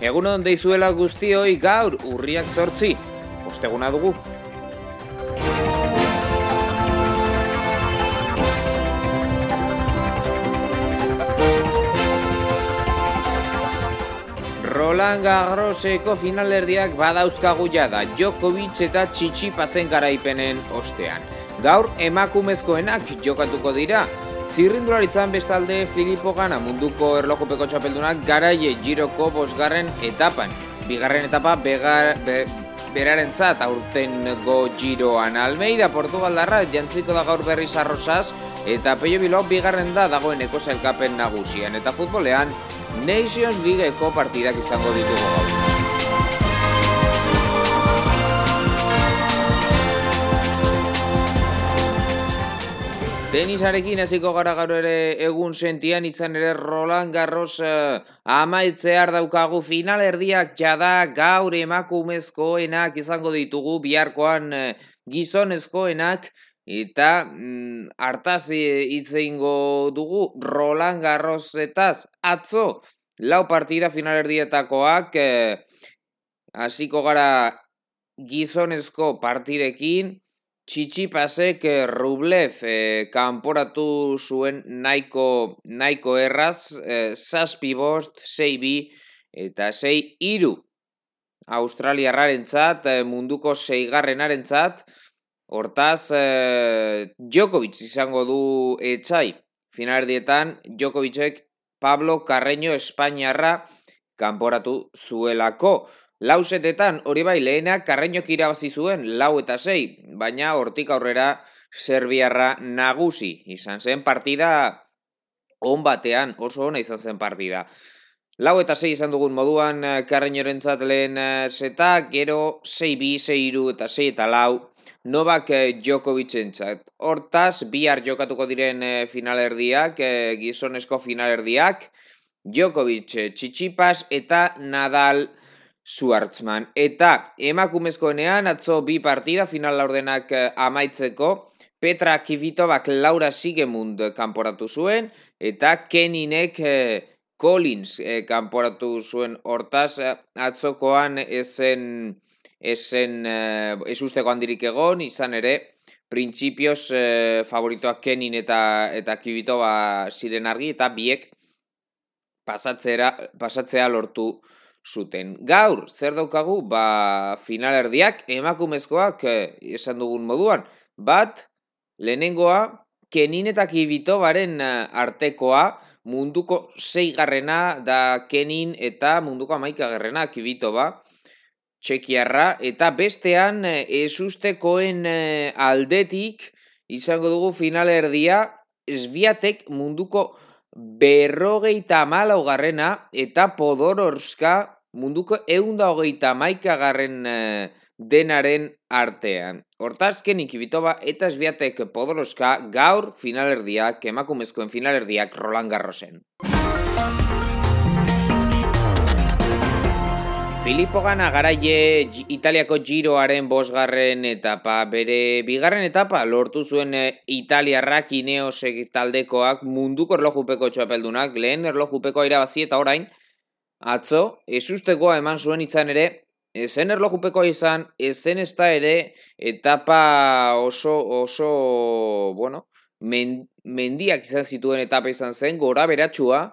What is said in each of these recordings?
Egunon deizuela guztioi gaur urriak zortzi. Osteguna dugu. Roland Garroseko finalerdiak badauzkagu jada Djokovic eta Txitsipazen garaipenen ostean. Gaur emakumezkoenak jokatuko dira, Zirrindularitzan bestalde Filipo Gana munduko erlojupeko txapeldunak garaie giroko bosgarren etapan. Bigarren etapa begar, be, beraren zat aurten go giroan Almeida Portugaldarra jantziko da gaur berri sarrosaz eta Peio Bilbao bigarren da dagoeneko zelkapen nagusian eta futbolean Nations Leagueko partidak izango ditugu gaur. Tenisarekin hasiko gara gaur ere egun sentian izan ere Roland Garros uh, amaitzear daukagu final erdiak jada gaur emakumezkoenak izango ditugu biharkoan uh, gizonezkoenak eta mm, hartaz itzeingo dugu Roland Garrosetaz atzo lau partida final erdietakoak uh, hasiko gara gizonezko partidekin Txitsipasek Rublev eh, kanporatu zuen nahiko, nahiko erraz, eh, zazpi bost, zei bi, eta zei iru. Australiarraren zat, eh, munduko zeigarrenaren zat, hortaz, eh, Djokovic izango du etxai. Finaldietan, Djokovicek Pablo Carreño Espainiarra kanporatu zuelako. Lausetetan hori bai lehenak karreinok irabazi zuen lau eta sei, baina hortik aurrera Serbiarra nagusi izan zen partida on batean, oso ona izan zen partida. Lau eta sei izan dugun moduan eh, karreinoren lehen zeta, eh, gero sei bi, sei iru eta sei eta lau, Novak eh, Djokovic entzat. Hortaz, bihar jokatuko diren finalerdiak, gizonesko finalerdiak, Djokovic, Txitsipas eta Nadal Schwartzman. Eta emakumezkoenean atzo bi partida final laurdenak eh, amaitzeko Petra Kivitobak Laura Sigemund kanporatu zuen eta Keninek eh, Collins eh, kanporatu zuen hortaz atzokoan ezen ezen ez usteko handirik egon izan ere printzipioz favoritoak Kenin eta eta Kivitoba ziren argi eta biek pasatzera pasatzea lortu zuten. Gaur, zer daukagu, ba, finalerdiak emakumezkoak eh, esan dugun moduan. Bat, lehenengoa, kenin eta kibito baren eh, artekoa, munduko zeigarrena da kenin eta munduko amaika garrena kibito ba, txekiarra, eta bestean eh, ezustekoen eh, aldetik izango dugu finalerdia, esbiatek munduko berrogeita malau garrena eta podororska munduko eunda hogeita maika garren eh, denaren artean. Hortazken ikibitoba eta esbiatek podororska gaur finalerdiak, emakumezkoen finalerdiak Roland Garrosen. Filippo Gana garaie Italiako giroaren bosgarren etapa, bere bigarren etapa lortu zuen eh, Italiarrak ineosek taldekoak munduko erlojupeko txapeldunak, lehen erlojupeko irabazi eta orain, atzo, ezustekoa eman zuen izan ere, ezen erlojupeko izan, ezen ez da ere, etapa oso, oso, bueno, mendiak izan zituen etapa izan zen, gora beratxua,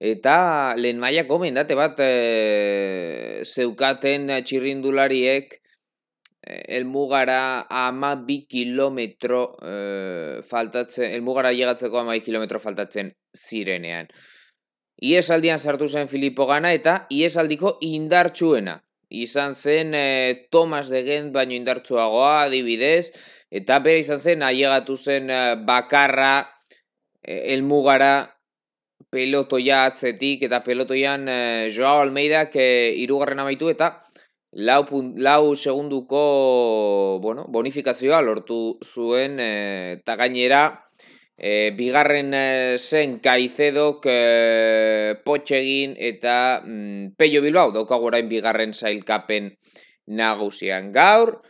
Eta lehen mailako mendate bat e, zeukaten txirrindulariek e, elmugara ama bi kilometro e, faltatzen, elmugara llegatzeko ama bi kilometro faltatzen zirenean. Iesaldian sartu zen Filipo Gana eta iesaldiko indartsuena. Izan zen e, Tomas de Gent baino indartsuagoa adibidez, eta bere izan zen ailegatu zen bakarra e, elmugara pelotoia atzetik eta pelotoian eh, Joao Almeidak eh, irugarren amaitu eta lau, lau segunduko bueno, bonifikazioa lortu zuen eh, eta gainera eh, bigarren eh, zen kaizedok eh, potxegin eta mm, peio bilbao daukagu orain bigarren zailkapen nagusian. Gaur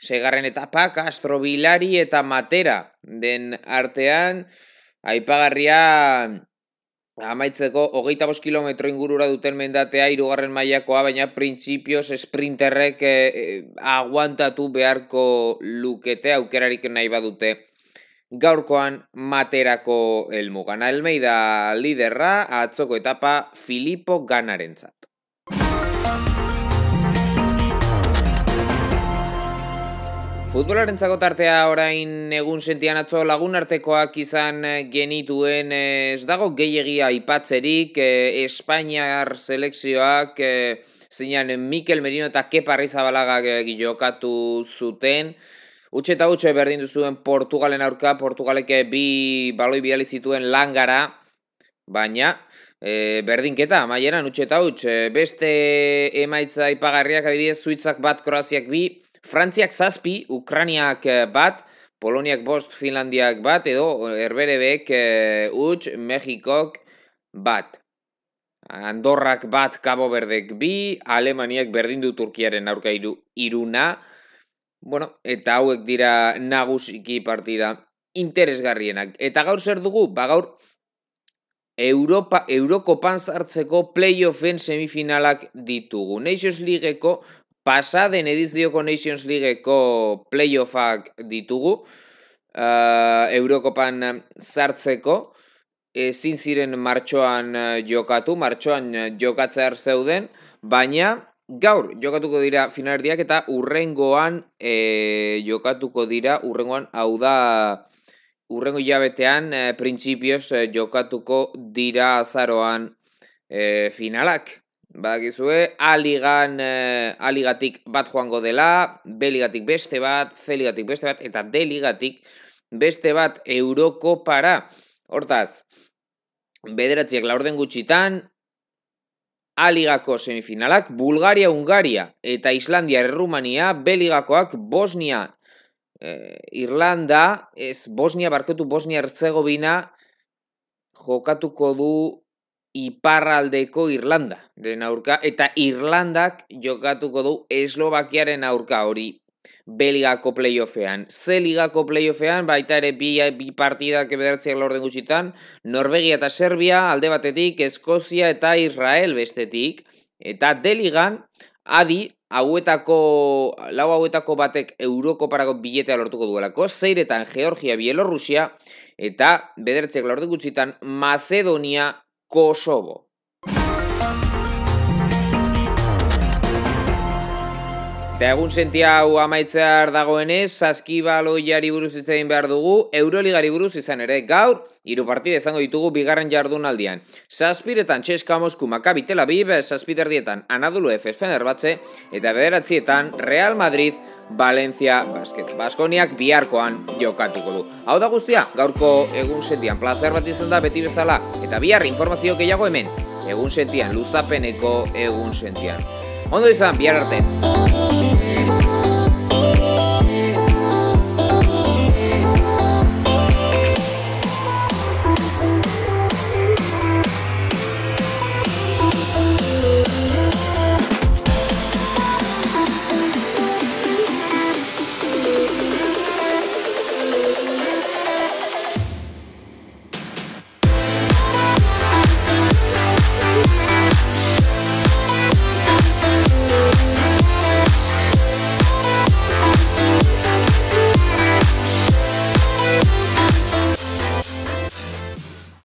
segarren etapa Castro Bilari eta Matera den artean aipagarria Amaitzeko, hogeita bost kilometro ingurura duten mendatea, irugarren mailakoa, baina printzipioz sprinterrek eh, aguantatu beharko lukete, aukerarik nahi badute gaurkoan materako elmugan. Almeida liderra, atzoko etapa, Filipo Ganarentzat. Futbolaren tartea orain egun sentian atzo lagun artekoak izan genituen ez dago gehiagia aipatzerik eh, Espainiar selekzioak eh, zinean Mikel Merino eta Kepa Rizabalagak eh, jokatu zuten. Utxe eta utxe berdin duzuen Portugalen aurka, Portugalek bi baloi bidali zituen langara, baina e, berdinketa, maieran utxe eta utxe, beste emaitza ipagarriak adibidez, Zuitzak bat, Kroaziak bi, Frantziak zazpi, Ukraniak eh, bat, Poloniak bost, Finlandiak bat, edo Herberebek e, utx, Mexikok bat. Andorrak bat, Cabo Berdek bi, Alemaniak berdin du Turkiaren aurka iru, iruna. Bueno, eta hauek dira nagusiki partida interesgarrienak. Eta gaur zer dugu? Ba gaur Europa, Eurokopan zartzeko playoffen semifinalak ditugu. Nations Leagueko pasaden edizioko Nations Leagueko playoffak ditugu, uh, Eurokopan sartzeko, ezin ziren martxoan uh, jokatu, martxoan uh, jokatzear zeuden, baina gaur jokatuko dira finalerdiak eta urrengoan e, jokatuko dira, urrengoan hau da urrengo hilabetean e, printzipioz jokatuko dira azaroan e, finalak. Badakizue, aligan, eh, aligatik bat joango dela, beligatik beste bat, zeligatik beste bat, eta deligatik beste bat euroko para. Hortaz, bederatziak laurden gutxitan, aligako semifinalak, Bulgaria, Ungaria eta Islandia, Errumania, beligakoak, Bosnia, eh, Irlanda, ez Bosnia, barkotu Bosnia, Ertzegobina, jokatuko du iparraldeko Irlanda den aurka eta Irlandak jokatuko du Eslovakiaren aurka hori Belgako playoffean. Ze ligako playoffean baita ere bi, bi partidak ebedertziak lorden gutxitan, Norvegia eta Serbia alde batetik, Eskozia eta Israel bestetik, eta deligan adi hauetako, lau hauetako batek Euroko parako biletea lortuko duelako, zeiretan Georgia, Bielorrusia, eta bedertziak lorden gutxitan Macedonia Kosovo. Eta egun sentia hau amaitzear dagoenez, saskibaloiari buruz izan behar dugu, Euroligari buruz izan ere, gaur, hiru partide izango ditugu bigarren jardunaldian. Zazpiretan Txeska Mosku Makabi Tel Aviv, zazpiterdietan Anadolu Efes Fenerbahce, eta bederatzietan Real Madrid Valencia Basket. Baskoniak biharkoan jokatuko du. Hau da guztia, gaurko egun sentian plazer bat izan da beti bezala, eta bihar informazio gehiago hemen, egun sentian, luzapeneko egun sentian. Ondo izan, bihar arte.